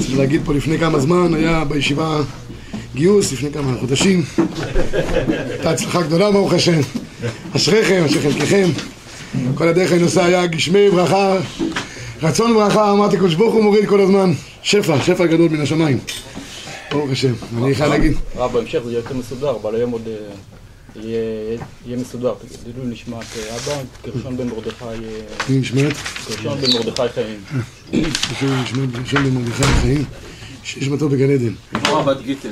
צריך להגיד פה לפני כמה זמן, היה בישיבה גיוס לפני כמה חודשים. הייתה הצלחה גדולה ברוך השם. אשריכם, אשרי חלקכם. כל הדרך אני נוסע היה גשמי ברכה, רצון ברכה, אמרתי קדוש ברוך הוא מוריד כל הזמן. שפע, שפע גדול מן השמיים. ברוך השם. אני חייב להגיד. רב, בהמשך זה יהיה יותר מסודר, אבל היום עוד אה, יהיה יהיה מסודר. תגידו נשמת אבא, גרשון בן מרדכי, אה, מי נשמעת? גרשון בן מרדכי חיים. נשמעת השם במרדכי החיים, שיש מתו בגן עדן. גיבור הבת גיטל.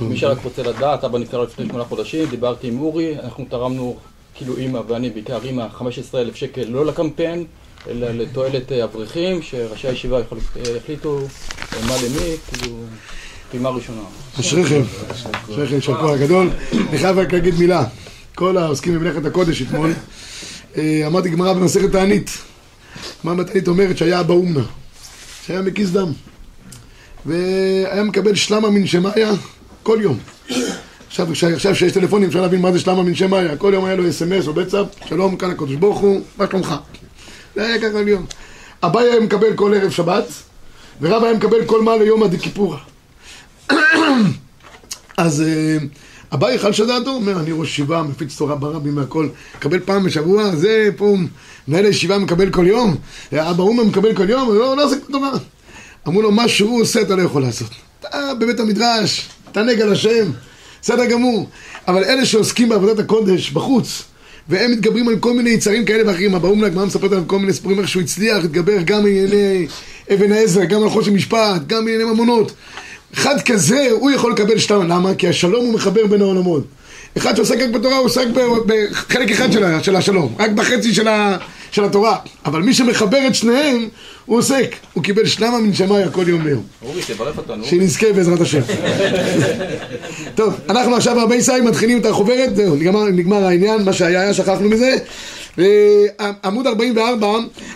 מי שרק רוצה לדעת, אבא נפטר לפני שמונה חודשים, דיברתי עם אורי, אנחנו תרמנו, כאילו אימא ואני, בעיקר אימא, 15,000 שקל לא לקמפיין, אלא לתועלת אה, אברכים, שראשי הישיבה החליטו אה, מה למי, כאילו, פעימה ראשונה. אשריכם, אשריכם, יישר כוח גדול. אני חייב רק להגיד מילה. כל העוסקים במלאכת הקודש אתמול, אה, אמרתי גמרא במסכת תענית. גמרא בתענית אומרת שהיה אבא אומנה, שהיה מקיס דם, והיה מקבל שלמה מן שמאיה כל יום. עכשיו, כש- עכשיו שיש טלפונים אפשר להבין מה זה שלמה מן שמאיה. כל יום היה לו אס.אם.אס או בצאפ, שלום, כאן הקדוש ברוך הוא, מה שלומך? זה היה ככה כל יום. אביי היה מקבל כל ערב שבת, ורב היה מקבל כל מה ליום עד כיפורה. אז אה, אביי חל שדעתו, אומר, אני ראש ישיבה, מפיץ תורה ברבים והכל, מקבל פעם בשבוע, זה פה, מנהל הישיבה מקבל כל יום, אבא אומה מקבל כל יום, הוא לא לא עושה תורה. אמרו לו, מה שהוא עושה אתה לא יכול לעשות. אתה בבית המדרש, תענג על השם, בסדר גמור. אבל אלה שעוסקים בעבודת הקודש בחוץ, והם מתגברים על כל מיני יצרים כאלה ואחרים, אבא אומנה, הגמרא מספרת על כל מיני סיפורים איך שהוא הצליח להתגבר גם בענייני אבן העזר, גם על חושן משפט, גם בענייני ממונות. אחד כזה, הוא יכול לקבל שתיים. למה? כי השלום הוא מחבר בין העולמות. אחד שעוסק רק בתורה, הוא עוסק בחלק אחד של, של השלום, רק בחצי של, ה, של התורה. אבל מי שמחבר את שניהם, הוא עוסק. הוא קיבל שלמה מן שמאיה כל יום ויום. אורי, תברך אותנו. שנזכה בעזרת השם. טוב, אנחנו עכשיו הרבה סיים מתחילים את החוברת, זהו, נגמר, נגמר העניין, מה שהיה היה, שכחנו מזה. עמוד 44,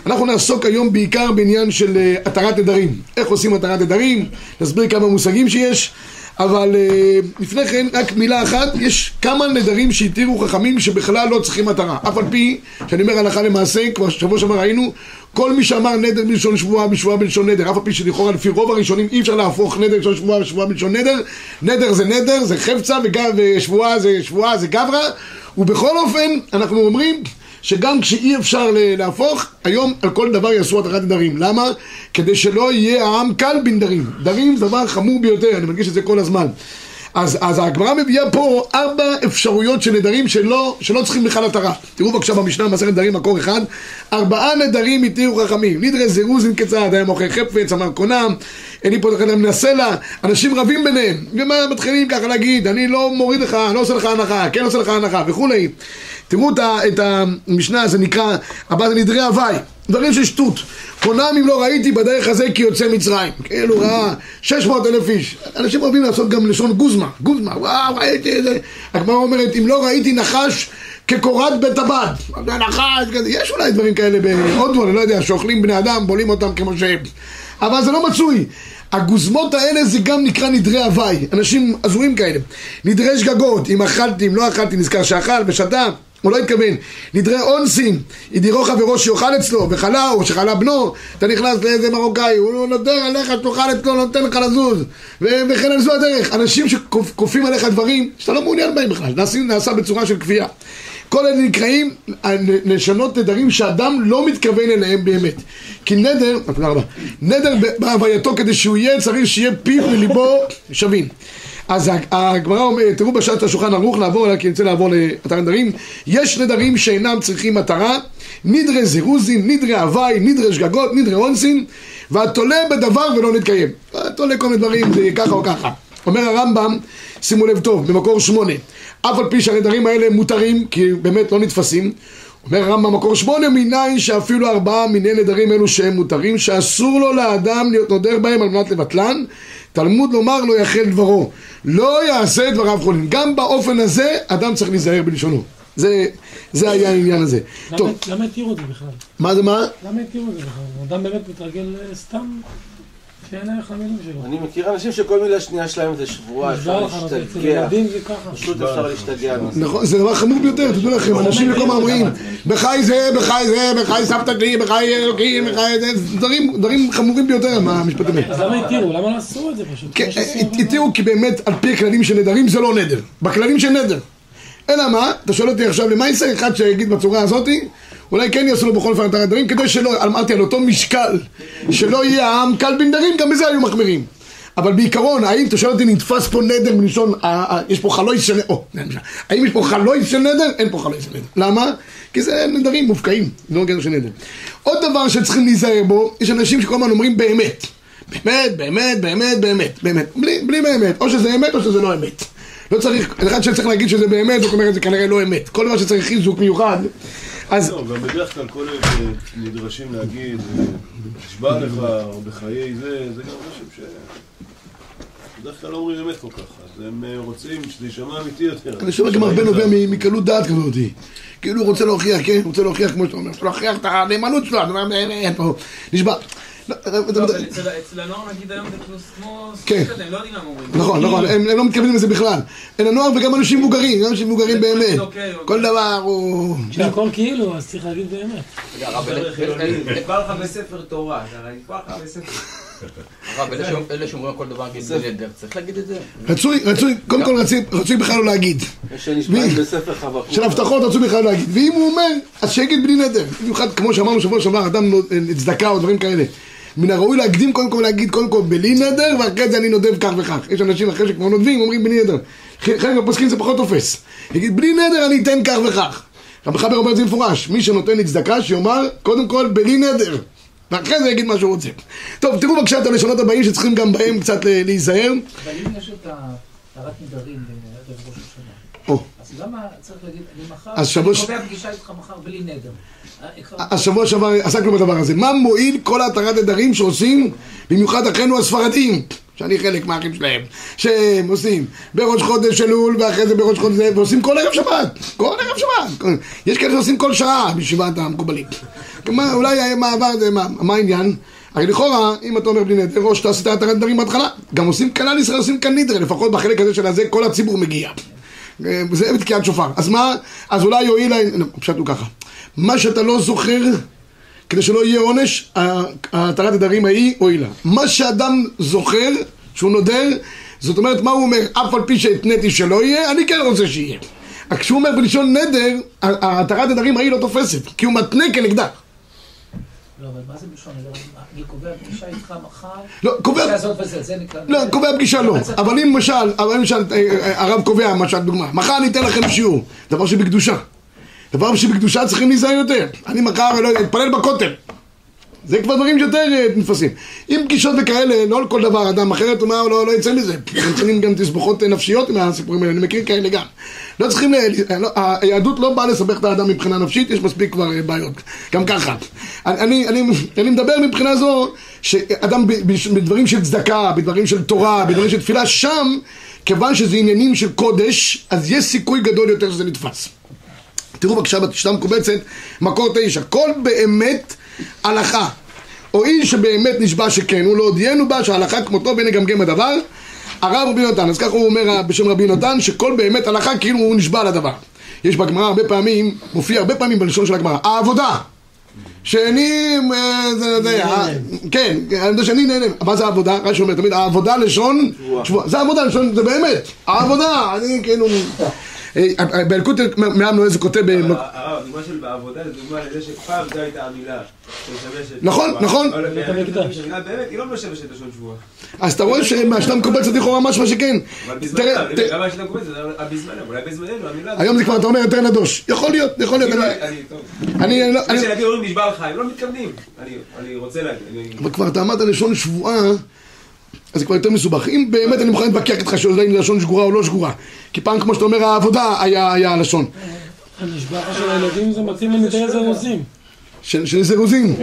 אנחנו נעסוק היום בעיקר בעניין של אה, התרת נדרים. איך עושים התרת נדרים, נסביר כמה מושגים שיש. אבל אה, לפני כן, רק מילה אחת, יש כמה נדרים שהתירו חכמים שבכלל לא צריכים מטרה. אף על פי, שאני אומר הלכה למעשה, כבר שבוע שעבר ראינו, כל מי שאמר נדר בלשון שבועה, בשבועה בלשון נדר, אף על פי שלכאורה לפי רוב הראשונים אי אפשר להפוך נדר בלשון שבועה ושבועה בלשון נדר, נדר זה נדר, זה חפצה, ושבועה זה שבועה, זה גברא, ובכל אופן, אנחנו אומרים שגם כשאי אפשר להפוך, היום על כל דבר יעשו התרת נדרים. למה? כדי שלא יהיה העם קל בנדרים. דרים זה דבר חמור ביותר, אני מדגיש את זה כל הזמן. אז, אז הגמרא מביאה פה ארבע אפשרויות של נדרים שלא, שלא צריכים בכלל התרה. תראו בבקשה במשנה, מסכת נדרים, מקור אחד. ארבעה נדרים התירו חכמים. נדרי זירוזין כיצד, היה מוכר חפץ, אמר קונם, איני פותח להם נסלע. אנשים רבים ביניהם. ומה מתחילים ככה להגיד, אני לא מוריד לך, אני לא עושה לך הנחה, כן עושה לך הנחה וכולי. תראו את המשנה, זה נקרא, הבא זה נדרי הוואי. דברים של שטות. קונם אם לא ראיתי בדרך הזה כי יוצא מצרים. כאילו ראה 600 אלף איש. אנשים אוהבים לעשות גם לשון גוזמה. גוזמה, וואו, ראיתי את זה. הגמרא אומרת, אם לא ראיתי נחש כקורת בית הבד. נחש כזה. יש אולי דברים כאלה בהודו, אני לא יודע, שאוכלים בני אדם, בולים אותם כמו שהם. אבל זה לא מצוי. הגוזמות האלה זה גם נקרא נדרי הוואי. אנשים הזויים כאלה. נדרי שגגות, אם אכלתי, אם לא אכלתי, נזכר שאכל ושתה. הוא לא התכוון, נדרי אונסים, ידירו חברו שיאכל אצלו, וחלה או שחלה בנו, אתה נכנס לאיזה מרוקאי, הוא נותר עליך, תאכל אצלו, נותן לך לזוז, וכן על זו הדרך. אנשים שכופים עליך דברים שאתה לא מעוניין בהם בכלל, נעשה, נעשה בצורה של כפייה. כל אלה נקראים לשנות נדרים שאדם לא מתכוון אליהם באמת. כי נדר, תודה רבה, נדר בהווייתו כדי שהוא יהיה, צריך שיהיה פיו וליבו שווים. אז הגמרא אומרת, תראו בשעת השולחן ערוך לעבור עליה, כי אני רוצה לעבור לאתר נדרים. יש נדרים שאינם צריכים מטרה, נדרי זירוזין, נדרי הוואי, נדרי שגגות, נדרי אונסין, והתולה בדבר ולא נתקיים. התולה כל מיני דברים, זה ככה או ככה. אומר הרמב"ם, שימו לב טוב, במקור שמונה, אף על פי שהנדרים האלה מותרים, כי באמת לא נתפסים, אומר הרמב"ם מקור שמונה מניין שאפילו ארבעה מיני נדרים אלו שהם מותרים שאסור לו לאדם להיות נודר בהם על מנת לבטלן תלמוד לומר לא יחל דברו לא יעשה דבריו חולין גם באופן הזה אדם צריך להיזהר בלשונו זה, זה היה העניין הזה למה התירו את זה בכלל? מה זה מה? למה התירו את זה בכלל? אדם באמת מתרגל אה, סתם? כן, איך המילים שלו. אני מכיר אנשים שכל מילה שנייה שלהם זה שבועה, אפשר להשתגע. פשוט אפשר להשתגע. נכון, זה דבר חמור ביותר, תדעו לכם, אנשים לכל אומרים, בחי זה, בחי זה, בחי סבתא שלי, בחי אלוקים, בחי זה, דברים- חמורים ביותר, מה המשפטים האלה. אז למה התירו? למה לא עשו את זה פשוט? כן, הרבה התירו כי באמת על פי הכללים של נדרים זה לא נדר, בכללים של נדר. אלא מה, אתה שואל אותי עכשיו למה יעשה אחד שיגיד בצורה הזאתי, אולי כן יעשו לו בכל אופן את הנדרים, כדי שלא, אמרתי על אותו משקל, שלא יהיה העם קל בנדרים, גם בזה היו מחמירים. אבל בעיקרון, האם, אתה שואל אותי, נתפס פה נדר מלשון, אה, אה, יש פה חלוי של, נמשל. האם יש פה חלוי של נדר? אין פה חלוי של נדר. למה? כי זה נדרים מופקעים, לא גדר של נדר. עוד דבר שצריכים להיזהר בו, יש אנשים שכל הזמן אומרים באמת. באמת, באמת, באמת, באמת, באמת. בלי באמת. או שזה אמת או שזה לא אמת. לא צריך, אחד שצריך להגיד שזה באמת, זאת אומרת זה כנראה לא אמת. כל דבר שצריך חיזוק מיוחד. אז לא, גם בדרך כלל כל אלה שנדרשים להגיד, אה, נשבע לך, או בחיי זה, זה גם אנשים ש... בדרך כלל לא אומרים אמת כל כך, אז הם אה, רוצים שזה יישמע אמיתי יותר. אני שומע גם הרבה נובע מקלות דעת כזאתי. כאילו הוא רוצה להוכיח, כן? הוא רוצה להוכיח כמו שאתה אומר, רוצה להוכיח את הנאמנות שלו, הוא אומר, אין פה, נשבע. לא, לא, אבל אצל הנוער נגיד היום זה כאילו כמו... כן. כזה, הם לא יודעים מה הם אומרים. נכון, נכון, הם הם לא מתכוונים לזה בכלל. אין הנוער וגם אנשים מבוגרים, גם אנשים מבוגרים באמת. אוקיי, אוקיי. כל דבר הוא... שהכל כאילו, אז צריך להגיד באמת. נקבע לך בספר תורה, נקבע לך בספר... הרב, אלה שאומ- אלה שאומרים על כל דבר בנדר, צריך להגיד את זה? רצוי, רצוי, קודם כל רצוי, בכלל לא להגיד. מי? בספר חבקוק. של הבטחות רצוי בכלל לא להגיד. ואם הוא אומר, אז שיגיד בלי נדר. במיוחד, כמו שאמרנו שבוע שעבר, אדם נו- צדקה או דברים כאלה. מן הראוי להקדים קודם כל להגיד קודם כל בלי נדר, ואחרי זה אני נודב כך וכך. יש אנשים אחרי שכבר נודבים, אומרים בלי נדר. חלק מהפוסקים זה פחות תופס. יגיד בלי נדר אני אתן כך וכך. רבי חבר אומר את זה במפורש, מי שנותן לי צדקה שיאמר קודם כל בלי נדר. ואחרי זה יגיד מה שהוא רוצה. טוב, תראו בבקשה את הלשונות הבאים שצריכים גם בהם קצת להיזהר. אבל אם יש את הטהרת נדרים בערב ראש השנה, אז למה צריך להגיד, אני מחר, אני קובע פגישה איתך מחר בלי נדר. השבוע שעבר עסקנו בדבר הזה. מה מועיל כל התרת נדרים שעושים, במיוחד אחינו הספרדים, שאני חלק מהאחים שלהם, שהם עושים בראש חודש אלול, ואחרי זה בראש חודש זה, ועושים כל ערב שבת, כל ערב שבת. יש כאלה שעושים כל שעה בישיבת המקובלים. אולי מעבר, זה מה, מה העניין? הרי לכאורה, אם אתה אומר בלי נדר, או שאתה עשית התרת נדרים בהתחלה, גם עושים כלל ישראל, עושים כאן נדרה, לפחות בחלק הזה של הזה, כל הציבור מגיע. אה, זה בתקיעת שופר. אז מה, אז אולי יועיל, לא, פשוט הוא ככה. מה שאתה לא זוכר, כדי שלא יהיה עונש, התרת הדרים ההיא הועילה. מה שאדם זוכר, שהוא נודר, זאת אומרת, מה הוא אומר? אף על פי שהתניתי שלא יהיה, אני כן רוצה שיהיה. רק כשהוא אומר בלשון נדר, התרת הדרים ההיא לא תופסת, כי הוא מתנה כנגדה. לא, אבל מה זה בלשון נדר? אני קובע פגישה איתך מחר, לא, קובע... פגישה הזאת וזה, זה נקרא... לא. קובע פגישה לא, אבל אם למשל, למשל אה, אה, הרב קובע, למשל דוגמה, מחר אני אתן לכם שיעור, דבר שבקדושה. דבר שבקדושה צריכים להיזהר יותר. אני מחר, לא יודע, אתפלל בכותל. זה כבר דברים שיותר אה, נתפסים. אם פגישות וכאלה, לא על כל דבר אדם אחרת, אומר, לא, לא יצא מזה. צריכים גם תסבוכות אה, נפשיות מהסיפורים האלה, אני מכיר כאלה גם. לא צריכים, ל- ל- לא, היהדות לא באה לסבך את האדם מבחינה נפשית, יש מספיק כבר אה, בעיות, גם ככה. אני, אני, אני מדבר מבחינה זו, שאדם בדברים של צדקה, בדברים של תורה, בדברים של תפילה, שם, כיוון שזה עניינים של קודש, אז יש סיכוי גדול יותר שזה נתפס. תראו בבקשה בשיטה המקובצת, מקור תשע, כל באמת הלכה, או איש שבאמת נשבע שכן, הוא לא הודיענו בה שההלכה כמותו ונגמגם הדבר, הרב רבי נתן, אז ככה הוא אומר בשם רבי נתן, שכל באמת הלכה כאילו הוא נשבע על הדבר. יש בגמרא הרבה פעמים, מופיע הרבה פעמים בלשון של הגמרא, העבודה. שאני, אה, זה, זה, כן, אני יודע שאני נהנה, מה זה העבודה? רש"י אומר תמיד, העבודה לשון זה העבודה לשון, זה באמת, העבודה, אני כאילו, באלקוט מעם נועז הוא כותב, הרב, הדוגמה של בעבודה זה דוגמה לזה שפעם זו הייתה המילה שמשמשת... נכון, נכון. אבל בית המקדש. המילה באמת, היא לא משמשת לשון שבועה. אז אתה רואה לכאורה שכן, השיטה המקובלת, זה אולי בזמננו, המילה... היום זה כבר אתה אומר יותר נדוש, יכול להיות, יכול להיות, אני- אני, טוב. אני, לא- שילדים אומרים נשבע לך, הם לא מתכוונים. אני- רוצה להגיד. אבל כבר אתה אמרת לשון שבועה, אז זה כבר יותר מסובך. אם באמת אני מוכן להתווכח איתך שאולי אם זה לשון שגורה או לא שגורה, כי פעם כמו שאתה אומר העבודה היה הלשון, הנשבע של הילדים זה מתאים למתאר זרזים. של של זירוזים,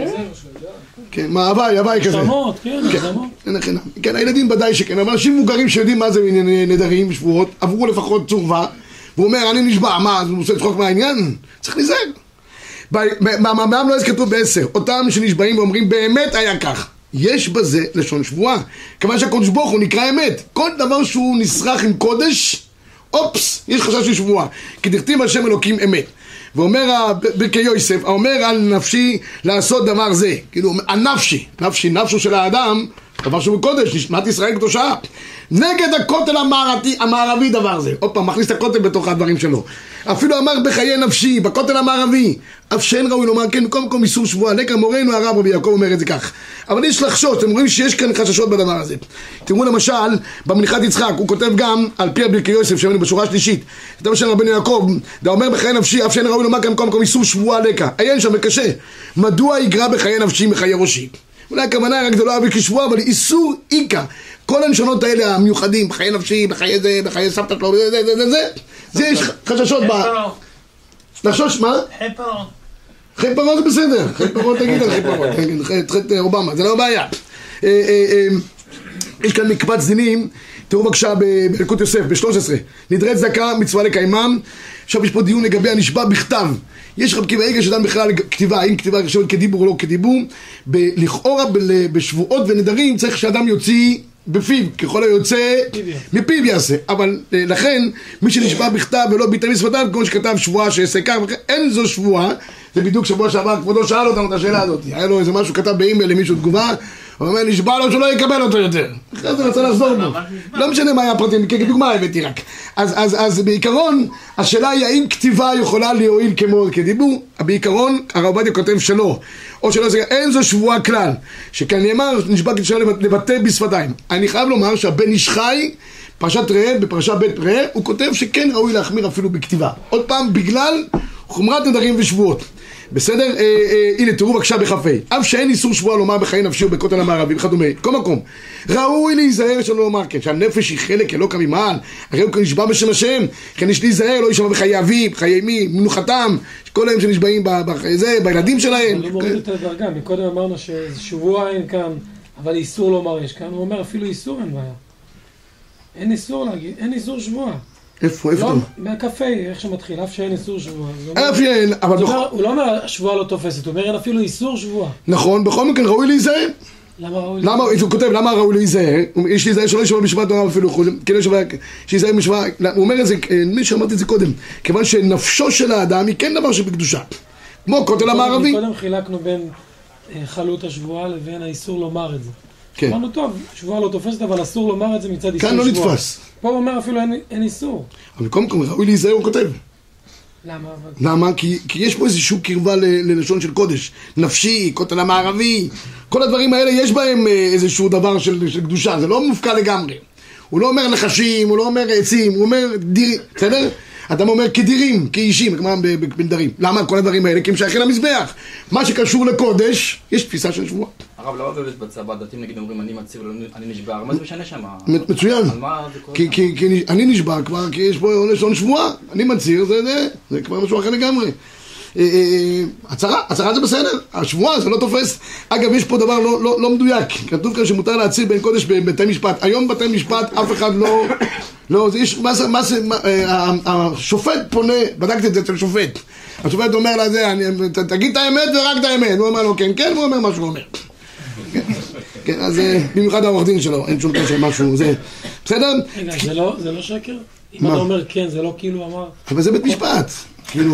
כן, מה הוואי, הוואי כזה. שמות, כן, כן, שמות. כן, הילדים ודאי שכן, אבל אנשים מבוגרים שיודעים מה זה ענייני נדרים, שבועות, עברו לפחות צורבה, והוא אומר, אני נשבע, מה, אז הוא רוצה לצחוק מהעניין? צריך להיזהר. במאמר לא כתוב בעשר, אותם שנשבעים ואומרים, באמת היה כך. יש בזה לשון שבועה. כיוון שהקדוש ברוך הוא נקרא אמת. כל דבר שהוא נסרח עם קודש, אופס, יש חשש של שבועה. כי דכתיב על שם אלוקים אמת. ואומר ה- ב- כיוסף, האומר על נפשי לעשות דבר זה. כאילו, הנפשי, נפשי, נפשו של האדם, דבר שהוא קודש, נשמת ישראל קדושה. נגד הכותל המערבי, המערבי דבר זה. עוד פעם, מכניס את הכותל בתוך הדברים שלו. אפילו אמר בחיי נפשי, בכותל המערבי. אף שאין ראוי לומר כן, קודם כל איסור שבועה. לקה מורנו הרב רבי יעקב אומר את זה כך. אבל יש לחשוש, אתם רואים שיש כאן חששות בדבר הזה. תראו למשל, במנחת יצחק, הוא כותב גם על פי רבי יוסף, שאומרים בשורה השלישית. כתב שם רבנו יעקב, דאומר בחיי נפשי, אף שאין ראוי לומר כאן קודם כל איסור שבועה לקה. עיין שם וקשה. מדוע יגרע בחיי נפשי מחיי ראשי? אולי הכוונה רק זה לא אבי כשבוע, אבל איסור איכה. כל הלשונות האלה המיוחדים, בחיי נפשי, בחיי זה, בחיי סבתא שלו, זה, זה, זה, זה, זה, זה יש חששות ב... לחשוש, מה? חטא פרעה זה בסדר, פרעה תגיד על פרעה, תגיד, חטא- חטא אובמה, זה לא בעיה. אה, אה, אה, יש כאן מקבץ דינים, תראו בבקשה ב- באלקוט יוסף, ב-13, נדרי צדקה, מצווה לקיימם, עכשיו יש פה דיון לגבי הנשבע בכתב. יש קיבא עגל שדן בכלל כתיבה, האם כתיבה נחשבת כדיבור או לא כדיבור, ב- לכאורה ב- בשבועות ונדרים צריך שאדם יוציא בפיו, ככל היוצא מפיו יעשה, אבל אה, לכן מי שנשבע בכתב ולא ביטל בשפתיו, כמו שכתב שבועה שיעשה כך, אין זו שבועה, זה בדיוק שבוע שעבר כבודו שאל אותנו את השאלה הזאת, היה לו איזה משהו כתב באימייל למישהו תגובה, הוא אומר נשבע לו שלא יקבל אותו יותר, אחרי זה רצה לחזור בו, לא משנה מה היה הפרטים, כדוגמה הבאתי רק, אז, אז, אז בעיקרון השאלה היא האם כתיבה יכולה להועיל כמו כדיבור, בעיקרון הרב עובדיה כותב שלא, או שלא, זה- אין זו שבועה כלל, שכאן נאמר נשבע כשאלה לבטא בשפתיים, אני חייב לומר שהבן איש חי פרשת ראה, בפרשה ב' ראה, הוא כותב שכן ראוי להחמיר אפילו בכתיבה. עוד פעם, בגלל חומרת נדרים ושבועות. בסדר? אה, אה, הנה, תראו בבקשה בכ"ה. אף שאין איסור שבועה לומר בחיי נפשי ובכותל המערבי וכדומה. כל מקום. ראוי להיזהר שלא לומר כן, שהנפש היא חלק אלוקא ממעל, הרי הוא נשבע בשם השם, לכן יש להיזהר, לא יישמע בחיי אביו, בחיי מי, מנוחתם, כל היום שנשבעים בזה, בילדים שלהם. לא מוריד את הדרגה, מקודם אמרנו ששבוע אין כאן, אבל איסור לומר יש כאן, הוא אומר אפילו איסור אין בעיה. אין איסור להגיד, אין איסור שבוע. איפה, איפה לא, אתה? מהקפה, איך שמתחיל, אף שאין איסור שבוע. אז הוא אומר- אף שאין, אבל הוא לא אומר השבועה לא תופסת, הוא אומר אין אפילו איסור שבוע. נכון, בכל מקרה ראוי להיזהר. למה ראוי? למה, הוא כותב, למה ראוי להיזהר? יש להיזהר שלא ישמע בשבת תורה אפילו חו"ל, כאילו שווה, שיזהר בשבת, הוא אומר את זה, אה, לי שאמרתי את זה קודם, כיוון שנפשו של האדם היא כן דבר שבקדושה, כמו כותל המערבי. קודם חילקנו בין אה, חלות השבועה לבין האיסור לומר את זה. כן. אמרנו, טוב, שבועה לא תופסת, אבל אסור לומר את זה מצד איסור כאן שבועה. לא נתפס. פה הוא אומר אפילו אין- אין איסור. אבל קודם כל ראוי להיזהר הוא כותב. למה? למה? כי, כי יש פה איזושהי קרבה ל- ללשון של קודש. נפשי, כותל המערבי, כל הדברים האלה יש בהם אה, איזשהו דבר של, של קדושה, זה לא מופקע לגמרי. הוא לא אומר נחשים, הוא לא אומר עצים, הוא אומר דיר... בסדר? אדם אומר כדירים, כאישים, כמו בנדרים. למה כל הדברים האלה? כי הם שייכים למזבח. מה שקשור לקודש, יש תפיסה של שבועה. הרב, למה באמת בצבא הדתיים נגיד אומרים אני מצהיר ואני נשבע? מה זה משנה שם? מצ- מצוין. כי, אני נשבע כבר, כי יש פה לשון שבועה, אני מצהיר, זה, כבר משהו אחר לגמרי. אה, אה, הצהרה, הצהרה זה בסדר, השבועה זה לא תופס. אגב, יש פה דבר לא, לא, לא מדויק, כתוב כאן שמותר להצהיר בין קודש בבתי משפט. היום בתי משפט אף אחד לא, לא, זה יש, מה זה, מה זה, מה, אה, השופט פונה, בדקתי את זה אצל שופט. השופט אומר לזה, אני, ת- תגיד את האמת ורק את האמת. הוא אומר לו כן, כן, והוא אומר מה שהוא אומר. כן, אז אה, במיוחד העורך דין שלו, אין שום קשר משהו, זה, בסדר? רגע, זה לא- זה לא שקר? אם? אתה אומר כן, זה לא כאילו אמר... אבל זה בית משפט, כאילו,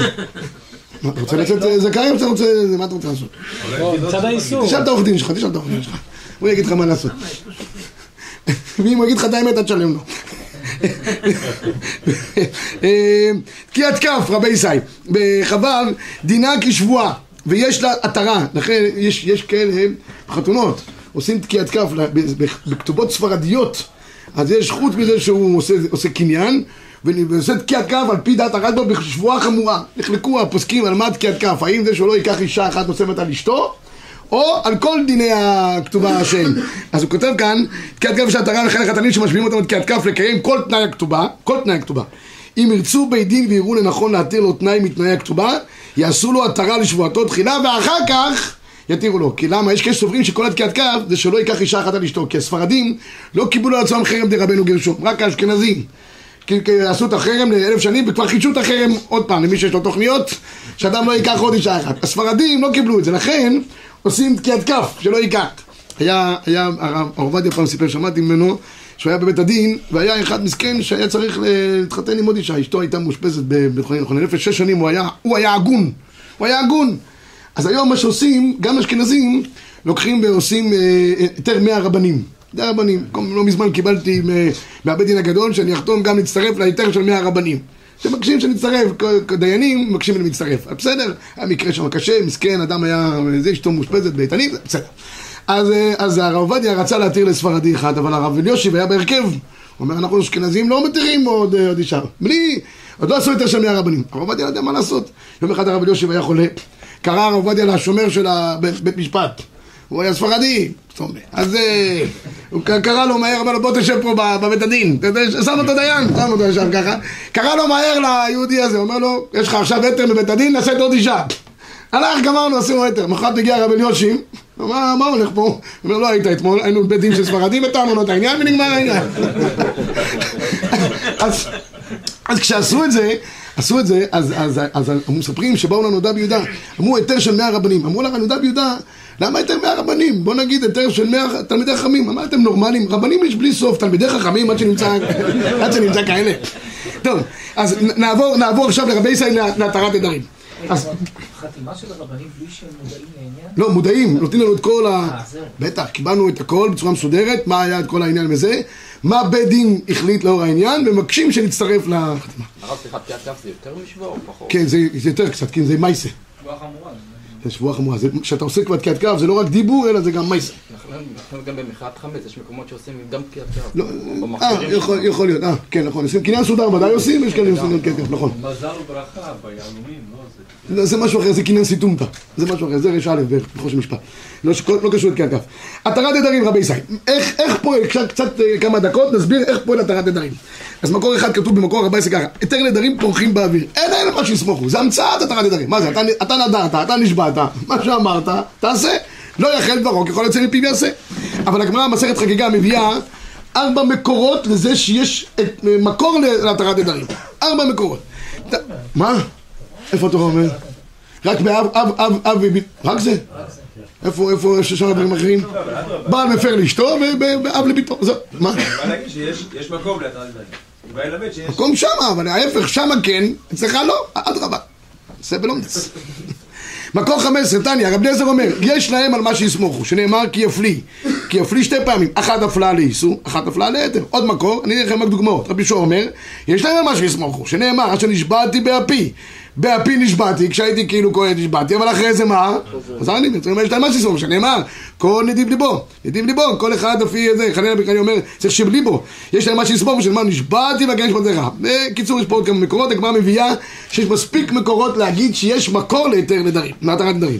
אתה רוצה לצאת אה, זכאי או שאתה רוצה, מה אתה רוצה לעשות? לא, מצד האיסור. תשאל את העורך דין שלך, תשאל את העורך דין שלך, הוא יגיד לך מה לעשות. ואם הוא יגיד לך את האמת, אתה תשלם לו. אה, תקיעת כף, רבי ישי, בחב"ב דינה כשבועה, ויש לה עטרה, לכן יש, יש כאלה בחתונות, עושים תקיעת כף בכתובות ספרדיות, אז יש חוץ מזה שהוא עושה, עושה קניין, ועושה תקיעת כף על פי דעת הרדב"א בשבועה חמורה. נחלקו הפוסקים על מה תקיעת כף, האם זה שהוא לא ייקח אישה אחת נוספת על אשתו, או על כל דיני הכתובה השם. אז הוא כותב כאן, תקיעת כף של עטרה וכן החתנים שמשביעים אותם בתקיעת כף לקיים כל תנאי הכתובה, כל תנאי הכתובה. אם ירצו בית דין ויראו לנכון להתיר לו תנאי מתנאי הכתובה, יעשו לו עטרה לשבועתו תחילה, ואחר כך יתירו לו. כי למה? יש כאלה סוברים שכל התקיעת כף זה שלא ייקח אישה אחת על אשתו. כי הספרדים לא קיבלו על עצמם חרם דרבנו גרשום, רק האשכנזים. כי כי עשו את החרם לאלף שנים וכבר חידשו את החרם עוד פעם למי שיש לו תוכניות שאדם לא ייקח עוד אישה אחת. הספרדים לא קיבלו את זה, לכן עושים תקיעת כף שלא ייקח. היה, היה, הרב עובדיה פעם סיפר, שמעתי ממנו, שהוא היה בבית הדין, והיה אחד מסכן שהיה צריך להתחתן עם עוד אישה, אשתו הייתה מאושפזת בבית חולים לחולי נפש, שש שנים הוא היה, הוא היה הגון, הוא היה הגון. אז היום מה שעושים, גם אשכנזים, לוקחים ועושים אה, היתר אה, מהרבנים. זה הרבנים. לא מזמן קיבלתי אה, מהבית דין הגדול שאני אחתום גם להצטרף להיתר של 100 רבנים. שמבקשים שנצטרף, דיינים מבקשים שאני מצטרף. בסדר, מקרה שם קשה, מסכן, אדם היה, זה אשתו מאושפזת באיתנים, בסדר. אז, אה, אז הרב עובדיה רצה להתיר לספרדי אחד, אבל הרב אליושיב היה בהרכב. הוא אומר, אנחנו אשכנזים לא מתירים עוד, עוד אישה. בלי, עוד לא עשו יותר של 100 רבנים. הרב עובדיה לא יודע מה לעשות. יום אחד הרב אליושיב היה חולה, קרא הרב עובדיה לשומר של הבית משפט. הוא היה ספרדי, אז אה, הוא קרא לו מהר, אמר לו בוא תשב פה בבית הדין, שם אותו דיין, שם אותו ישב ככה, קרא לו מהר ליהודי הזה, אומר לו, יש לך עכשיו היתר בבית הדין, נעשה את עוד אישה. הלך, גמרנו, עשינו היתר, מחרת הגיע הרב אליושים, אמר, מה הולך פה? אומר, לא היית אתמול, היינו בבית דין של ספרדים, התרנו לו את העניין ונגמר העניין. אז כשעשו את זה, עשו את זה, אז, אז, אז, אז מספרים שבאו לנודע ביהודה, אמרו היתר של מאה רבנים, אמרו לנודע ביהודה, למה היתר מאה רבנים? בוא נגיד היתר של מאה תלמידי חכמים, אמר אתם נורמלים? רבנים יש בלי סוף, תלמידי חכמים עד שנמצא, עד שנמצא כאלה. טוב, אז נעבור, נעבור עכשיו לרבי ישראל להתרת נדרים. אז... חתימה של הרבנים בלי שהם מודעים לעניין? לא, מודעים, נותנים לנו את כל ה... בטח, קיבלנו את הכל בצורה מסודרת, מה היה את כל העניין וזה, מה בית דין החליט לאור העניין, ומבקשים שנצטרף לחתימה. הרב, סליחה, פקיעת כף זה יותר משבוע או פחות? כן, זה יותר קצת, כן, זה מייסה. שבועה חמורה. זה שבועה חמורה. כשאתה עושה כבר תקיעת כף, זה לא רק דיבור, אלא זה גם מייסה. נכון, גם במחאת חמץ, יש מקומות שעושים גם תקיעת כף. לא, אה, יכול להיות, אה, כן, נכון. קניין סודר ודאי עושים, יש כאלה שעושים תקיעת כף, נכון. מזל וברכה ביהלומים, לא זה... זה משהו אחר, זה קניין סיטומתא. זה משהו אחר, זה ר"א בחוש המשפט. לא, לא קשור לתקיעת כף. התרת נדרים, רבי ישראל. איך פועל, קצת אה, כמה דקות, נסביר איך פועל התרת נדרים. אז מקור אחד כתוב במקור 14 ככה, היתר נדרים פורחים באוויר. אין אין מה שיסמוכו, זה המצאת התרת נדרים. מה זה, אתה, אתה נדרת, אתה נשבעת, מה שאמרת, תעשה. לא יחל דברו, ככל יוצא מפיו יעשה. אבל הגמרא במסכת חגיגה מביאה ארבע מקורות לזה שיש את, מקור להתרת נדרים. ארבע מקורות. מה? איפה התורה אומר? רק באב, אב, אב, אב, רק זה? איפה, איפה יש שם דברים אחרים? בעל מפר לאשתו ואב לביתו, זהו, מה? יש מקום להתרת נדרים. מקום שמה, אבל ההפך, שמה כן, אצלך לא, אדרבה. זה בלומדס. מקור חמש עשרה, תניא, הרב אליעזר אומר, יש להם על מה שיסמוכו, שנאמר כי יפלי. כי יפלי שתי פעמים, אחת הפלאה לאיסור, אחת הפלאה ליתר. עוד מקור, אני אראה לכם רק דוגמאות. רבי שועה אומר, יש להם על מה שיסמוכו, שנאמר, אשר נשבעתי באפי. באפי נשבעתי, כשהייתי כאילו כהן נשבעתי, אבל אחרי זה מה? חזר אני, בעצם יש להם מה שיסמוכו, שנאמר, כל נדיב ליבו, נדיב ליבו, כל אחד לפי זה, חנן בקרני אומר, צריך שבליבו, יש להם מה שיסמוכו, שנאמר, נשבעתי והגן נשבעתך. בקיצור, יש פה עוד כמה מקורות, הגמרא מביאה שיש מספיק מקורות להגיד שיש מקור להיתר נדרים, להתרת נדרים.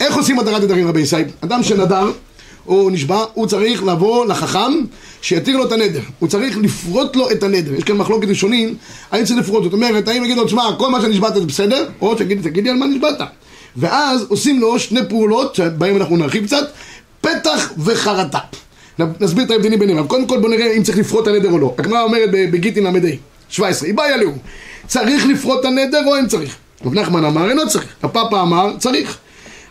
איך עושים התרת נדרים רבי ישראל? אדם שנדר או נשבע, הוא צריך לבוא לחכם שיתיר לו את הנדר. הוא צריך לפרוט לו את הנדר. יש כאן מחלוקת ראשונים, האם צריך לפרוט. זאת אומרת, האם יגיד לו, תשמע, כל מה שנשבעת זה בסדר, או שתגיד, תגיד לי על מה נשבעת. ואז עושים לו שני פעולות, שבהם אנחנו נרחיב קצת, פתח וחרטה. נסביר את ההבדלים ביניהם. קודם כל בוא נראה אם צריך לפרוט את הנדר או לא. הגמרא אומרת בגיטין ל"ה, 17, היא בעיה לאו. צריך לפרוט את הנדר או אין צריך? רב נחמן אמר, אינו צריך. הפאפה אמר, צריך.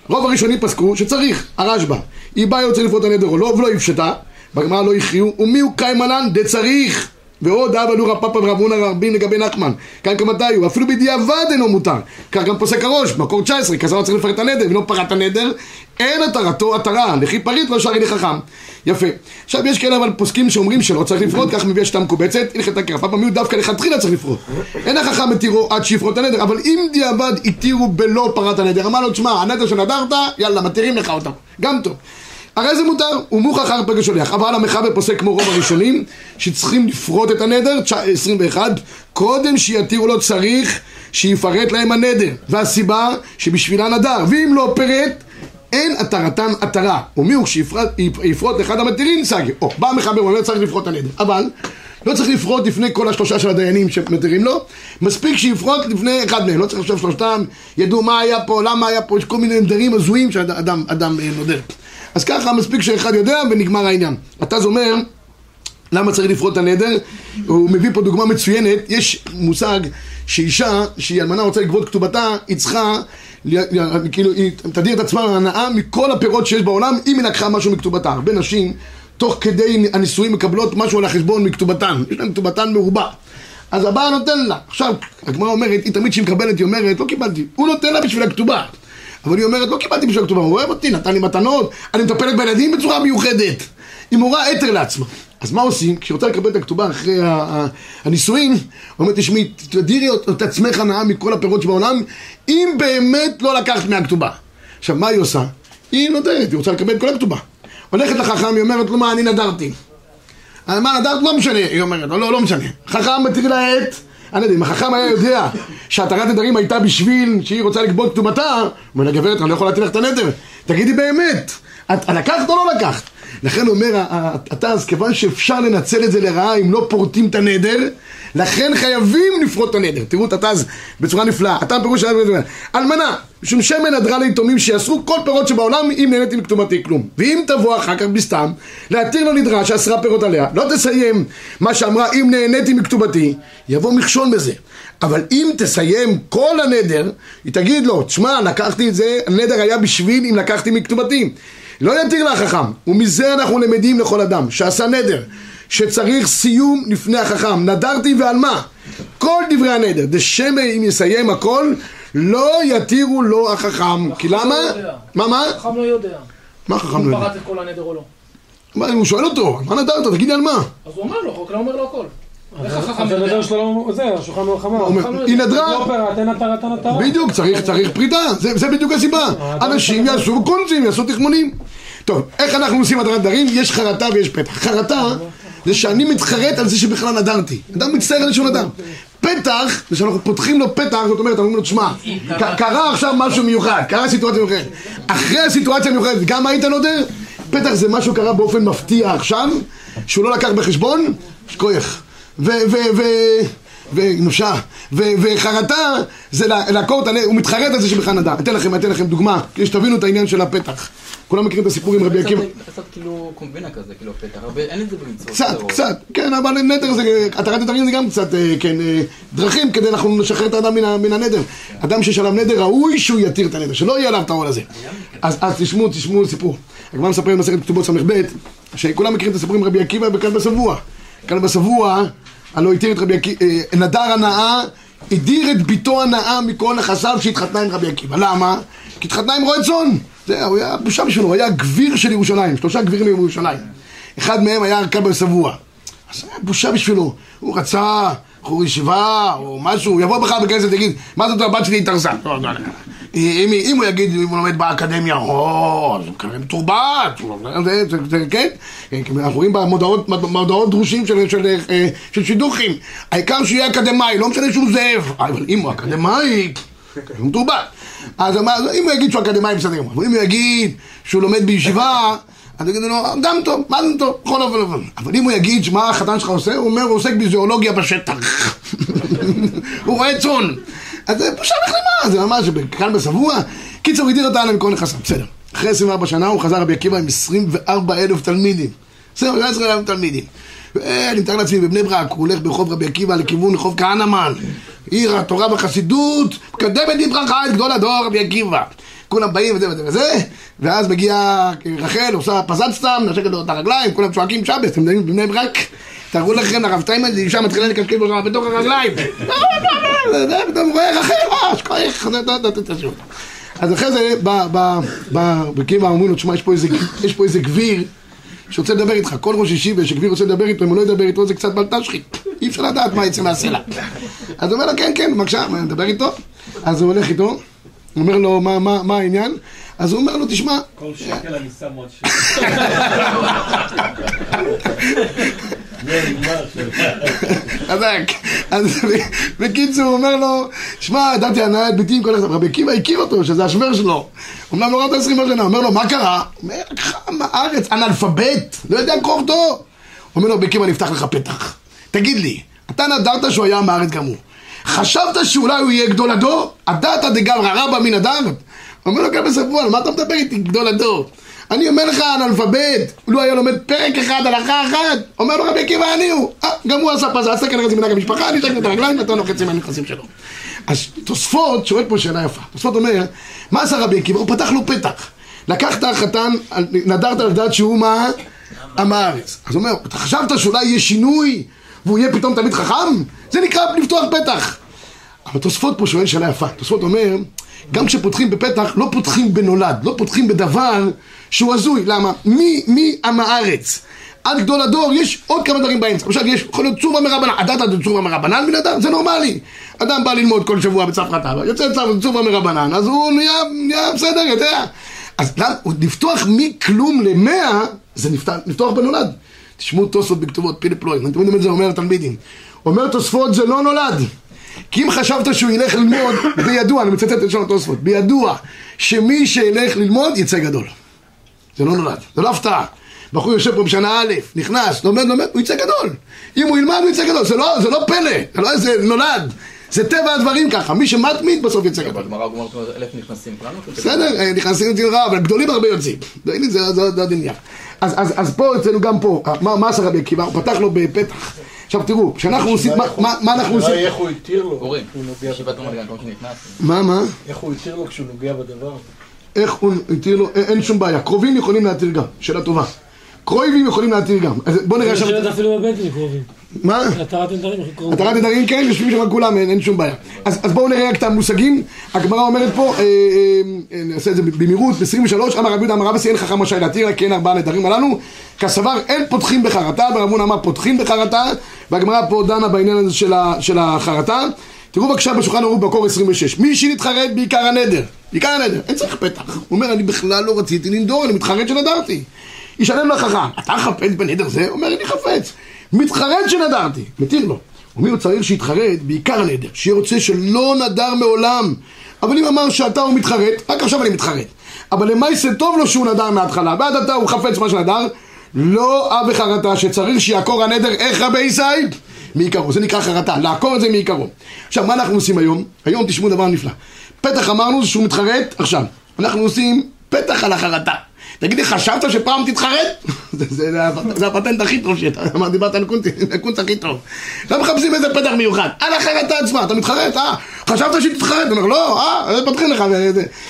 רוב הראשונים פסקו שצריך, הרשב"א. היא באה יוצא לפרוט הנדר או לא, ולא יפשטה, בגמרא לא הכריעו, ומי הוא קיימנן דצריך. ועוד אבא לו רב פאפא ורב הונא רבים לגבי נחמן. כאן כמתי הוא, אפילו בדיעבד אינו מותר. כך גם פוסק הראש, מקור 19, כזר צריך לפרט את הנדר, ולא פרט הנדר, אין התרתו התרה, לכי פריט לא שרי לחכם. יפה. עכשיו יש כאלה אבל פוסקים שאומרים שלא צריך לפרוט, כך מביא השיטה מקובצת, הלכת הקרב, פעם מיעוט דווקא לכתחילה צריך לפרוט. אין החכם התירו עד שיפרוט הנדר, אבל אם דיעבד התירו בלא פרט הנדר, אמר לו, תשמע, הנדר שנדרת, יאללה, מתירים לך אותם. גם טוב. הרי זה מותר, הוא מוכח אחר פגע שולח. אבל המחבר פוסק כמו רוב הראשונים, שצריכים לפרוט את הנדר, 21, קודם שיתירו לו צריך שיפרט להם הנדר. והסיבה שבשבילה נדר, ואם לא פירט, אין התרתם התרה. ומי הוא שיפרוט לאחד המתירים סגי. או, בא המחבר ואומר צריך לפרוט את הנדר. אבל לא צריך לפרוט לפני כל השלושה של הדיינים שמתירים לו, מספיק שיפרוט לפני אחד מהם, לא צריך עכשיו שלושתם, ידעו מה היה פה, למה היה פה, יש כל מיני נדרים הזויים שאדם אדם, אה, נודר. אז ככה מספיק שאחד יודע ונגמר העניין. זה אומר למה צריך לפרוט את הנדר? הוא מביא פה דוגמה מצוינת, יש מושג שאישה שהיא אלמנה רוצה לגבות כתובתה, היא צריכה, כאילו, היא תדיר את עצמה להנאה מכל הפירות שיש בעולם, אם היא לקחה משהו מכתובתה. הרבה נשים, תוך כדי הנישואים מקבלות משהו על החשבון מכתובתן, יש להן כתובתן מרובה. אז הבעל נותן לה. עכשיו, הגמרא אומרת, היא תמיד כשהיא מקבלת, היא אומרת, לא קיבלתי. הוא נותן לה בשביל הכתובה. אבל היא אומרת, לא קיבלתי בשביל הכתובה, הוא אוהב אותי, נתן לי מתנות, אני מטפלת בילדים בצורה מיוחדת. היא מורה אתר לעצמה. אז מה עושים? כשהיא רוצה לקבל את הכתובה אחרי הנישואין, אומרת, תשמעי, תדירי את עצמך הנאה מכל הפירות שבעולם, אם באמת לא לקחת מהכתובה. עכשיו, מה היא עושה? היא נותנת, היא רוצה לקבל את כל הכתובה. הולכת לחכם, היא אומרת לו, מה, אני נדרתי. אה, מה נדרת? לא משנה, היא אומרת, לא, לא, לא משנה. חכם מתיר לה את... אני יודע, אם החכם היה יודע שהתרת נדרים הייתה בשביל שהיא רוצה לגבות הוא אומר לה, גברת, אני לא יכול להטיל לך את הנדר. תגידי באמת, את לקחת או לא לקחת? לכן אומר התז, כיוון שאפשר לנצל את זה לרעה אם לא פורטים את הנדר, לכן חייבים לפרוט את הנדר. תראו את התז בצורה נפלאה. הטעם פירוש של אלמנה, משום שמן נדרה ליתומים שיאסרו כל פירות שבעולם אם נהניתי מכתובתי כלום. ואם תבוא אחר כך בסתם להתיר לו נדרה שאסרה פירות עליה, לא תסיים מה שאמרה אם נהניתי מכתובתי, יבוא מכשול בזה. אבל אם תסיים כל הנדר, היא תגיד לו, תשמע, לקחתי את זה, הנדר היה בשביל אם לקחתי מכתובתי. לא יתיר לה החכם, ומזה אנחנו למדים לכל אדם, שעשה נדר, שצריך סיום לפני החכם, נדרתי ועל מה? כל דברי הנדר, דשמא אם יסיים הכל, לא יתירו לו החכם. כי למה? לא. מה, מה? החכם לא יודע. מה החכם לא יודע? פרט את כל הנדר או לא. מה, הוא שואל אותו, מה נדרת? תגיד לי על מה? אז הוא אומר לו, רק לא אומר לו הכל. איך החכם יודע? לא... זה, השולחן מלחמה. הוא אומר, היא נדרה. בדיוק, צריך, צריך פרידה, זה, זה בדיוק הסיבה. אנשים יעשו קונצים, יעשו תחמונים. טוב, איך אנחנו עושים הדרת נדרים? יש חרטה ויש פתח. חרטה זה שאני מתחרט על זה שבכלל נדרתי. אדם מצטער על שהוא נדר. פתח זה שאנחנו פותחים לו פתח, זאת אומרת, אומרים לו, תשמע, קרה עכשיו משהו מיוחד, קרה סיטואציה מיוחדת. אחרי הסיטואציה המיוחדת, גם היית נודר? פתח זה משהו קרה באופן מפתיע עכשיו, שהוא לא לקח בחשבון, כוח. ו... ו... ו... ונושה, ו- וחרטה זה לעקור את הלב, הוא מתחרט על זה שבכלל נדע. אתן לכם, אתן לכם דוגמה, כדי שתבינו את העניין של הפתח. כולם מכירים את הסיפור עם רבי עקיבא? קצת- כאילו קומבינה כזה, כאילו פתח, אין את זה במצוות קצת. קצת, כן, אבל נדר זה, התרת נדרים זה גם קצת, אה, כן, אה, דרכים כדי אנחנו נשחרר את האדם מן הנדר. אדם שיש עליו נדר, ראוי שהוא יתיר את הנדר, שלא יהיה עליו את העול הזה. אז אז תשמעו, תשמעו סיפור. הגמרא מספר במסכת כתובות ס"ב, שכולם מכירים את הסיפור עם רבי עקיבא בכלב שבוע. כלב שבוע, הלא התיר את רבי עקיבא, אה, נדר הנאה, הדיר את ביתו הנאה מכל נכסיו שהתחתנה עם רבי עקיבא. למה? כי התחתנה עם רועה צאן. זה, הוא היה בושה בשבילו, הוא היה גביר של ירושלים, שלושה גבירים בירושלים. אחד מהם היה כלב שבוע. אז היה בושה בשבילו. הוא רצה בחור ישיבה או משהו, הוא יבוא בכלל בכנסת ויגיד, מה זאת הבת שלי התארסה? לא, לא, לא. אם, אם הוא יגיד, אם הוא לומד באקדמיה, או, אז הוא כנראה מתורבת, זה, זה, זה, כן? כן, אנחנו רואים במודעות מודעות דרושים של, של, אה, של שידוכים. העיקר שהוא יהיה אקדמאי, לא משנה שהוא זאב. אבל אם הוא אקדמאי, הוא מתורבת. אז אם הוא יגיד שהוא אקדמאי, בסדר. אבל אם הוא יגיד שהוא לומד בישיבה, אז יגידו לו, גם טוב, מה זה טוב, בכל אופן אופן. אבל אם הוא יגיד שמה החתן שלך עושה, הוא אומר, הוא עוסק בזואולוגיה בשטח. הוא רואה צאן. אז זה בושה וכלימה, זה ממש, כאן בשבוע. קיצור, הדיר אותה על מכל נכסיו, בסדר. אחרי 24 שנה הוא חזר רבי עקיבא עם 24 אלף תלמידים. בסדר, 17 אלף תלמידים. ואני מתאר לעצמי, בבני ברק, הוא הולך ברחוב רבי עקיבא לכיוון רחוב כהנמן. עיר התורה והחסידות, מקדמת בברכה את גדול הדור רבי עקיבא. כולם באים וזה וזה וזה, ואז מגיעה רחל, עושה פזת סתם, נשקת לו את הרגליים, כולם צועקים שבס, אתם יודעים, בבני ברק, תארו לכם, הרב שטיינמן, זה אישה מתחילה לו שם בתוך הרגליים. פתאום רואה רחל, אה, שכוח, זה, זה, זה, זה, זה. אז אחרי זה, בקיבה אומרים לו, תשמע, יש פה איזה- גביר שרוצה לדבר איתך, כל ראש ישיבה שגביר רוצה לדבר איתו, אם הוא לא ידבר איתו זה קצת בלטשחי, אי אפשר לדעת מה יצא מהסלע. אז הוא אומר לו, כן, כן, בבקשה, נדבר איתו? אז הוא הולך איתו, אומר לו, "מה- מה מה העניין? אז הוא אומר לו, תשמע, כל שקל אני שם עוד שקל. חזק. אז בקיצור, הוא אומר לו, שמע, ידעתי הנאה את ביתי עם כל אחד. רבי עקיבא הכיר אותו, שזה השוור שלו. אומנם לא ראה אותו עשרים שנה, אומר לו, מה קרה? אומר, חם הארץ, אנאלפבית, לא יודע קרוא אותו. אומר לו, רבי עקיבא, נפתח לך פתח. תגיד לי, אתה נדרת שהוא היה מהארץ הוא. חשבת שאולי הוא יהיה גדול הדור? הדעת דגל רבא מן הדעת? אומר לו, גם בספואל, מה אתה מדבר איתי, גדול הדור? אני אומר לך, אנאלפבית, לו היה לומד פרק אחד, הלכה אחת, אומר לו רבי עקיבא אני הוא. אה, גם הוא עשה פזה, עשה כנראה זה מנהג המשפחה, אני אשתק את הרגליים, נתן לו חצי מהנכסים שלו. אז תוספות שואל פה שאלה יפה. תוספות אומר, מה עשה רבי עקיבא? הוא פתח לו פתח. לקח את החתן, נדרת על דעת שהוא מה? עם הארץ. אז הוא אומר, אתה חשבת שאולי יהיה שינוי והוא יהיה פתאום תלמיד חכם? זה נקרא לפתוח פתח. אבל תוספות פה שואל שאלה יפה. תוספות אומר, גם כשפותחים בפתח, לא פותחים בנולד, לא פותחים בדבר שהוא הזוי. למה? מי, מי עם הארץ? עד גדול הדור יש עוד כמה דברים באמצע. למשל, יש יכול להיות צורבה מרבנן. הדעת עד צורבה מרבנן מן אדם? זה נורמלי. אדם בא ללמוד כל שבוע בצפרא טבא, יוצא צו- צורבה מרבנן, אז הוא נהיה, נהיה בסדר, יודע. אז לפתוח מכלום למאה, זה נפתח, לפתוח בנולד. תשמעו תוספות בכתובות, פילי פלואים, אתם יודעים את זה אומר התלמידים. אומר תוספות זה לא נולד. כי אם חשבת שהוא ילך ללמוד, בידוע, אני מצטט את לשון התוספות, בידוע שמי שילך ללמוד יצא גדול. זה לא נולד, זה לא הפתעה. בחור יושב פה בשנה א', נכנס, לומד, לומד, הוא יצא גדול. אם הוא ילמד, הוא יצא גדול. זה לא, זה לא פלא, זה לא איזה נולד. זה טבע הדברים ככה, מי שמתמיד בסוף יצא גדול. בגמרא אלף נכנסים. בסדר, אה, נכנסים לציר רע, אבל גדולים הרבה יוצאים. גדולים זה עוד עניין. אז- פה אצלנו גם פה, אה, מה עשה רבי עקיבא? הוא פתח לו בפתח. עכשיו תראו, כשאנחנו עושים, מה- מה מה אנחנו עושים? איך הוא התיר לו, אורי, ישיבת רמת שנכנס. מה, מה? איך הוא התיר לו כשהוא נוגע בדבר? איך הוא התיר לו, אין- אין שום בעיה. קרובים יכולים להתיר גם, שאלה טובה. קרובים יכולים להתיר גם. אז בוא נראה ילד אפילו בבטן קרובים. מה? התרת נדרים. התרת נדרים כן, יושבים שם כולם, אין, אין שום בעיה. אז, בואו נראה רק את המושגים. הגמרא אומרת פה, אה, אה, אה, נעשה את זה במהירות, ב-23, אמר רבי יהודה אמר רבי אין חכם רשאי להתיר, רק כן ארבעה נדרים הללו. כסבר אין פותחים בחרטה, ורב הונא אמר פותחים בחרטה, והגמרא פה דנה בעניין הזה של החרטה. תראו בבקשה בשולחן ערוך בקור 26, מי שנתחרט בעיקר הנדר, בעיקר הנדר, אין צריך פתח. הוא אומר, אני בכלל לא רציתי לנדור, אני מתחרט שנדרתי. ישלם לחכם, אתה חפץ בנדר זה? אומר, אני חפץ. מתחרט שנדרתי, מתיר לו. ומי הוא צריך שיתחרט? בעיקר הנדר, שיהיה רוצה שלא נדר מעולם. אבל אם אמר שאתה הוא מתחרט, רק עכשיו אני מתחרט. אבל למעשה טוב לו שהוא נדר מההתחלה, ועד עתה הוא חפץ מה שנדר, לא אב וחרטה שצריך שיעקור הנדר איך רבי ישי? מעיקרו, זה נקרא חרטה, לעקור את זה מעיקרו. עכשיו, מה אנחנו עושים היום? היום תשמעו דבר נפלא. פתח אמרנו שהוא מתחרט, עכשיו, אנחנו עושים פתח על החרטה. תגיד לי, חשבת שפעם תתחרט? זה, זה, זה, הפט- זה הפטנט הכי טוב שאתה, אמר, דיברת על הקונט הכי טוב. לא מחפשים איזה פתח מיוחד, על החרטה עצמה, אתה מתחרט, אה? חשבת שתתחרט? הוא אומר, לא, אה, זה פותחים לך,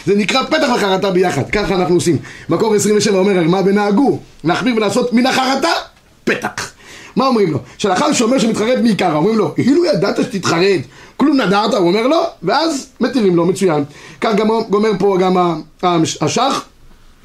זה, נקרא פתח וחרטה ביחד, ככה אנחנו עושים. מקור 27 אומר, מה ונהגו? להחמיר ולעשות מן החרטה, פתח. מה אומרים לו? שלאחר שאומר שמתחרט מעיקר, אומרים לו, אילו ידעת שתתחרט, כלום נדרת? הוא אומר לא, ואז מתירים לו, מצוין. כך גם גומר פה גם השח,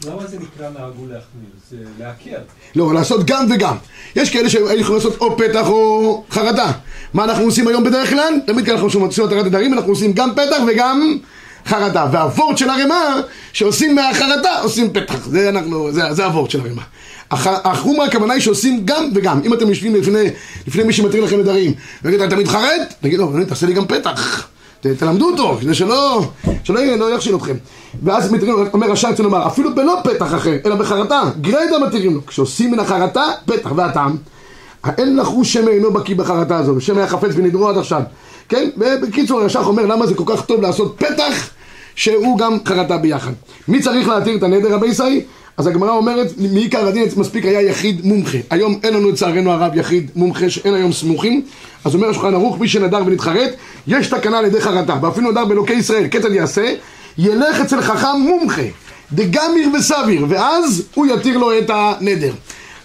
למה זה נקרא נהגו להחמיר? זה להקל. לא, לעשות גם וגם. יש כאלה שהיו יכולים לעשות או פתח או חרטה. מה אנחנו עושים היום בדרך כלל? תמיד כשאנחנו עושים התרת נדרים, אנחנו עושים גם פתח וגם חרטה. והוורט של הרמ"א, שעושים מהחרטה, עושים פתח. זה אנחנו, זה, זה הוורט של הרמ"א. הח- החומרה הכוונה היא שעושים גם וגם. אם אתם יושבים לפני, לפני מי שמתיר לכם נדרים, ויגיד, אתה מתחרט? תגיד לו, "אדוני, תעשה לי גם פתח. תלמדו אותו, כדי שלא, שלא לא יכשיל אתכם. ואז מתירים, אומר רש"י אצלנו אפילו בלא פתח אחר, אלא בחרטה, גרידא מתירים לו. כשעושים מן החרטה, פתח, והטעם, אין לחו שם אינו בקיא בחרטה הזו, שם היה חפץ ונדרו עד עכשיו. כן? ובקיצור, הרש"ך אומר למה זה כל כך טוב לעשות פתח, שהוא גם חרטה ביחד. מי צריך להתיר את הנדר רבי ישי? אז הגמרא אומרת, מעיקר הדין מספיק היה יחיד מומחה. היום אין לנו לצערנו הרב יחיד מומחה שאין היום סמוכים. אז אומר השולחן ערוך, מי שנדר ונתחרט, יש תקנה על ידי חרטה. ואפילו נדר באלוקי ישראל, כיצד יעשה? ילך אצל חכם מומחה, דגמיר וסביר, ואז הוא יתיר לו את הנדר.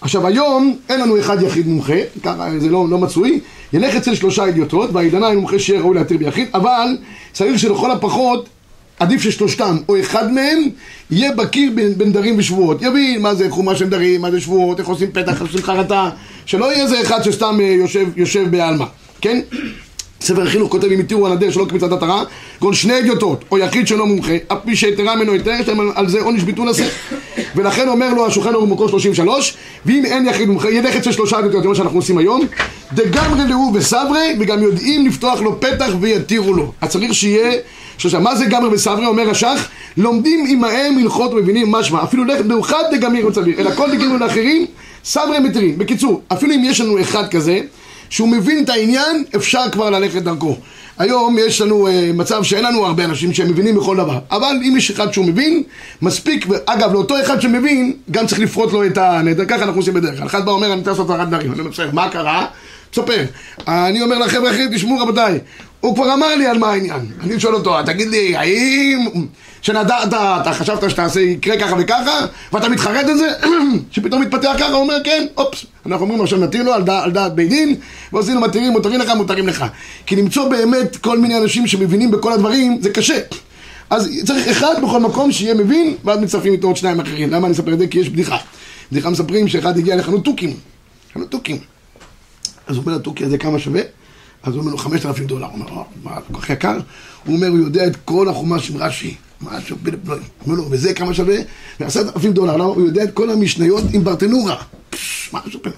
עכשיו היום אין לנו אחד יחיד מומחה, ככה זה לא, לא מצוי, ילך אצל שלושה אדיוטות, והעידנה היא מומחה שיהיה ראוי להתיר ביחיד, אבל צריך שלכל הפחות עדיף ששלושתם או אחד מהם יהיה בקיר בין, דרים ושבועות. יבין מה זה חומה של דרים, מה זה שבועות, איך עושים פתח, איך עושים חרטה, שלא יהיה איזה אחד שסתם אה, יושב, יושב בעלמא, כן? ספר החינוך כותב אם התירו על הדרך שלא כמצוות התרה, כגון שני אדיוטות או יחיד שאינו מומחה, אף מי שהתרה ממנו היתר, יש להם על זה עונש ביטול עשה. ולכן אומר לו השולחן ערוך במקור 33, ואם אין יחיד מומחה, ילך אצל שלושה אדיוטות, זה מה שאנחנו עושים היום, דגמרי לאו וסברי, וגם יודעים לפתוח לו פתח ויתירו לו. אז צריך שיהיה שלושה. מה זה גמרי וסברי? אומר השח, לומדים עמהם הלכות ומבינים משמע, אפילו לך מאוחד דגמיר וצביר, אלא כל דגמיר לאחרים, סברי מתירים. בקיצור, אפילו אם יש לנו אחד כזה, שהוא מבין את העניין, אפשר כבר ללכת דרכו. היום יש לנו אה, מצב שאין לנו הרבה אנשים שהם מבינים בכל דבר אבל אם יש אחד שהוא מבין, מספיק, אגב לאותו אחד שמבין גם צריך לפרוט לו את הנדר, ככה אנחנו עושים בדרך כלל. אחד בא אומר אני רוצה לעשות ערד דברים, אני אומר בסדר, מה קרה? מספר, אני אומר לחבר'ה אחרים, תשמעו רבותיי הוא כבר אמר לי על מה העניין. אני שואל אותו, תגיד לי, האם שנדעת, אתה חשבת שתעשה יקרה ככה וככה ואתה מתחרט את זה? שפתאום מתפתח ככה, הוא אומר כן, אופס אנחנו אומרים עכשיו נתיר לו על, דע, על דעת בית דין ועושים לו מתירים, מותרים לך, מותרים לך כי למצוא באמת כל מיני אנשים שמבינים בכל הדברים זה קשה אז צריך אחד בכל מקום שיהיה מבין ואז מצטרפים איתו עוד שניים אחרים למה אני אספר את זה? כי יש בדיחה בדיחה מספרים שאחד הגיע לחנות תוכים חנות תוכים אז הוא אומר לתוכי הזה כמה שווה? אז הוא אומר לו חמשת אלפים דולר, הוא אומר, "אה, מה, כל כך יקר? הוא אומר, הוא יודע את כל החומש עם רש"י, משהו בלב הוא אומר לו, וזה כמה שווה? ועשרת אלפים דולר, למה? הוא יודע את כל המשניות עם ברטנורה, משהו פלא.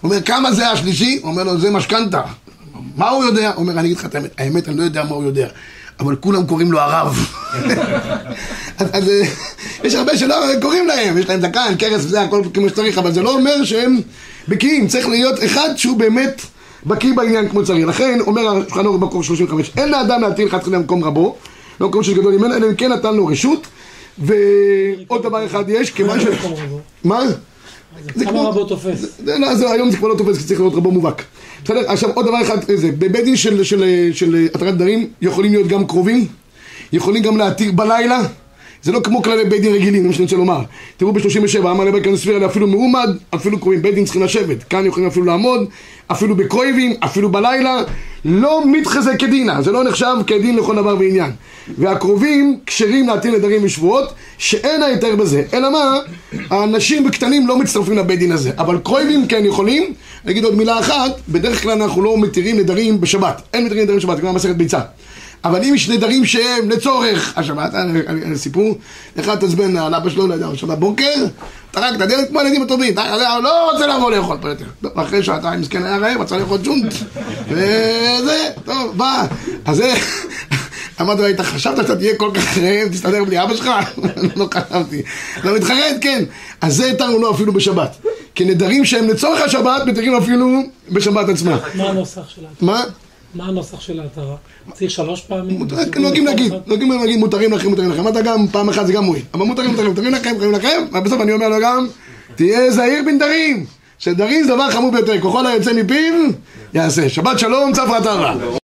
הוא אומר, כמה זה השלישי? הוא אומר לו, זה משכנתה. מה הוא יודע? הוא אומר, אני אגיד לך את האמת, האמת, אני לא יודע מה הוא יודע. אבל כולם קוראים לו הרב. אז, אה, יש הרבה שלא קוראים להם, יש להם זקן, כרס וזה, הכל כמו שצריך, אבל זה לא אומר שהם בקיאים, צריך להיות אחד שהוא באמת בקיא בעניין כמו שצריך. לכן אומר ערוך במקור 35, אין לאדם להטיל חד חלילה במקום רבו, לא מקום של גדול ממנו, אלא אם כן נתן לו רשות. ועוד דבר אחד יש, כיוון ש... מה? זה כמה כמו- רבו תופס? זה, לא, זה, היום זה כבר לא תופס, כי צריך להיות רבו מובהק. בסדר? עכשיו עוד דבר אחד, זה, בבית דין של, התרת דרים יכולים להיות גם קרובים, יכולים גם להתיר בלילה, זה לא כמו כללי בית דין רגילים, זה מה שאני רוצה לומר. תראו ב-37, אמר לבית כאן ספירה, אפילו מעומד, אפילו קרובים, בית דין צריכים לשבת. כאן יכולים אפילו לעמוד, אפילו בקרויבים, אפילו בלילה, לא מתחזה כדינה, זה לא נחשב כדין לכל דבר ועניין. והקרובים כשרים להתיר נדרים ושבועות, שאין ההיתר בזה. אלא מה, האנשים בקטנים לא מצטרפים לבית דין הזה, אבל קרויבים כן יכולים. אני אגיד עוד מילה אחת, בדרך כלל אנחנו לא מתירים נדרים בשבת. אין מתירים נדרים בשבת, כמו מסכת ביצה. אבל אם יש נדרים שהם לצורך השבת, אני- סיפור, אחד תעצבן על אבא שלו, לא יודע, שבת בוקר, טרק את הדלת כמו הילדים הטובים, הוא לא רוצה לבוא לאכול פה יותר. אחרי שעתיים מסכן היה רעב, רצה לאכול ג'ונט, וזה, טוב, בא. אז זה, אמרתי לו, היית חשבת שאתה תהיה כל כך רעב, תסתדר בלי אבא שלך? לא חשבתי. לא מתחרט, כן. אז זה התרנו לו אפילו בשבת. כי נדרים שהם לצורך השבת, מתירים אפילו בשבת עצמה. מה הנוסח של ההתרה? מה? מה הנוסח של ההתרה? צריך שלוש פעמים? רק נוהגים להגיד, נוהגים להגיד מותרים לכם, מותרים לכם. אתה גם פעם אחת זה גם מועיל. אבל מותרים, מותרים, מותרים לכם, מותרים לכם, ובסוף אני אומר לו גם, תהיה זהיר בנדרים. שדרים זה דבר חמור ביותר, ככל היוצא מפיו, יעשה. שבת שלום, צפרא טבא.